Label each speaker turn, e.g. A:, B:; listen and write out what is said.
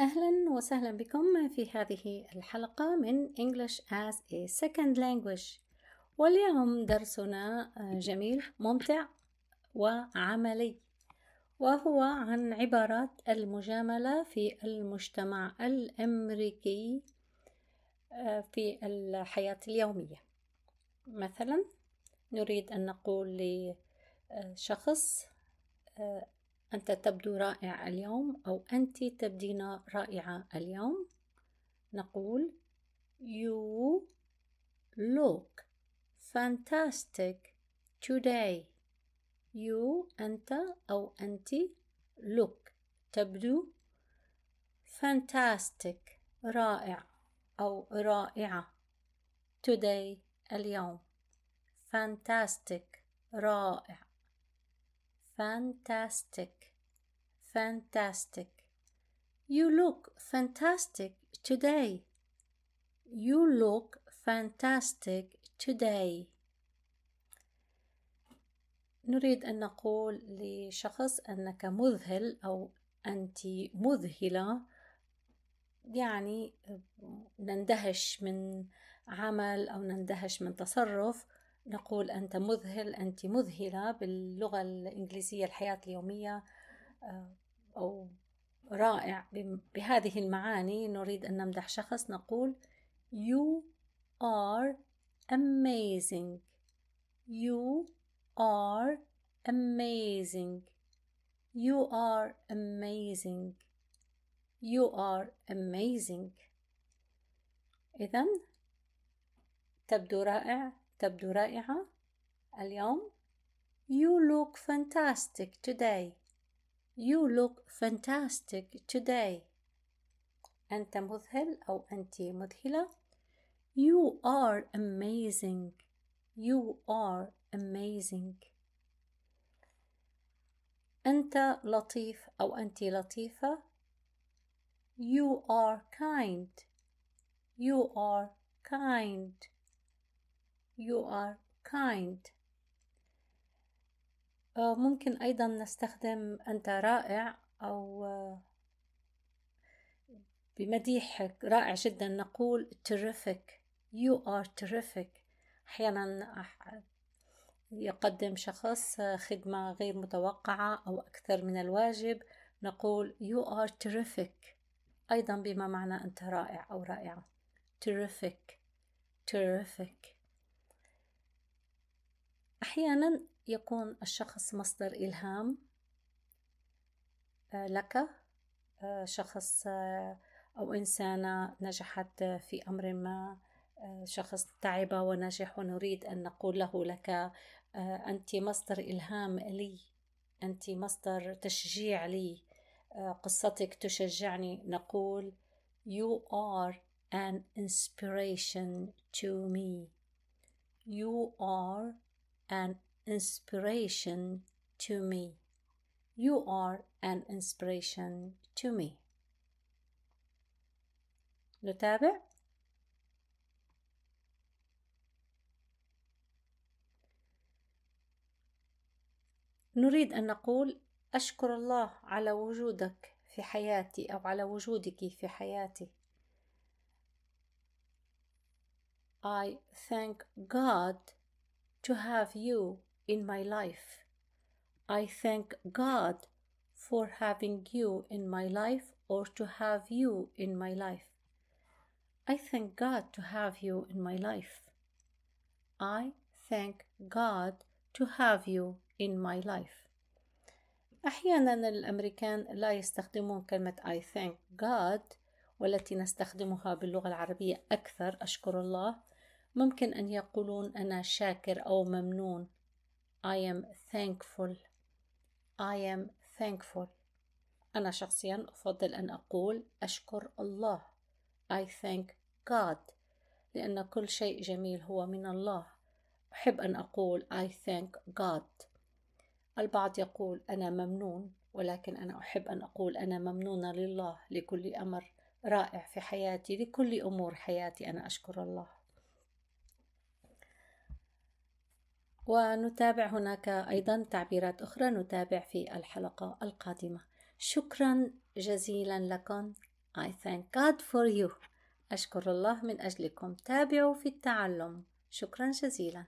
A: أهلا وسهلا بكم في هذه الحلقة من English as a Second Language. واليوم درسنا جميل ممتع وعملي وهو عن عبارات المجاملة في المجتمع الأمريكي في الحياة اليومية. مثلا نريد أن نقول لشخص أنت تبدو رائع اليوم أو أنت تبدين رائعة اليوم. نقول You look fantastic today. You أنت أو أنت look. تبدو fantastic رائع أو رائعة. Today اليوم. Fantastic رائع. Fantastic fantastic you look fantastic today you look fantastic today نريد أن نقول لشخص أنك مذهل أو أنت مذهلة يعني نندهش من عمل أو نندهش من تصرف نقول أنت مذهل أنت مذهلة باللغة الإنجليزية الحياة اليومية أو رائع بهذه المعاني نريد أن نمدح شخص نقول You are amazing. You are amazing. You are amazing. You are amazing. إذا تبدو رائع. تبدو رائعة اليوم You look fantastic today You look fantastic today أنت مذهل أو أنت مذهلة You are amazing You are amazing أنت لطيف أو أنت لطيفة You are kind You are kind You are kind. ممكن أيضا نستخدم أنت رائع أو بمديحك رائع جدا نقول terrific. You are terrific. أحيانا يقدم شخص خدمة غير متوقعة أو أكثر من الواجب. نقول you are terrific. أيضا بما معنى أنت رائع أو رائعة. Terrific. Terrific. أحيانا يكون الشخص مصدر إلهام لك شخص أو إنسانة نجحت في أمر ما شخص تعب ونجح ونريد أن نقول له لك أنت مصدر إلهام لي أنت مصدر تشجيع لي قصتك تشجعني نقول You are an inspiration to me. You are an inspiration to me. You are an inspiration to me. نتابع نريد أن نقول أشكر الله على وجودك في حياتي أو على وجودك في حياتي. I thank God to have you in my life. I thank God for having you in my life or to have you in my life. I thank God to have you in my life. I thank God to have you in my life. أحيانا الأمريكان لا يستخدمون كلمة I thank God والتي نستخدمها باللغة العربية أكثر أشكر الله ممكن أن يقولون أنا شاكر أو ممنون. I am thankful. I am thankful. أنا شخصيا أفضل أن أقول أشكر الله. I thank God. لأن كل شيء جميل هو من الله. أحب أن أقول I thank God. البعض يقول أنا ممنون ولكن أنا أحب أن أقول أنا ممنونة لله لكل أمر رائع في حياتي لكل أمور حياتي أنا أشكر الله. ونتابع هناك أيضا تعبيرات أخرى نتابع في الحلقة القادمة. شكرا جزيلا لكم. I thank God for you. أشكر الله من أجلكم. تابعوا في التعلم. شكرا جزيلا.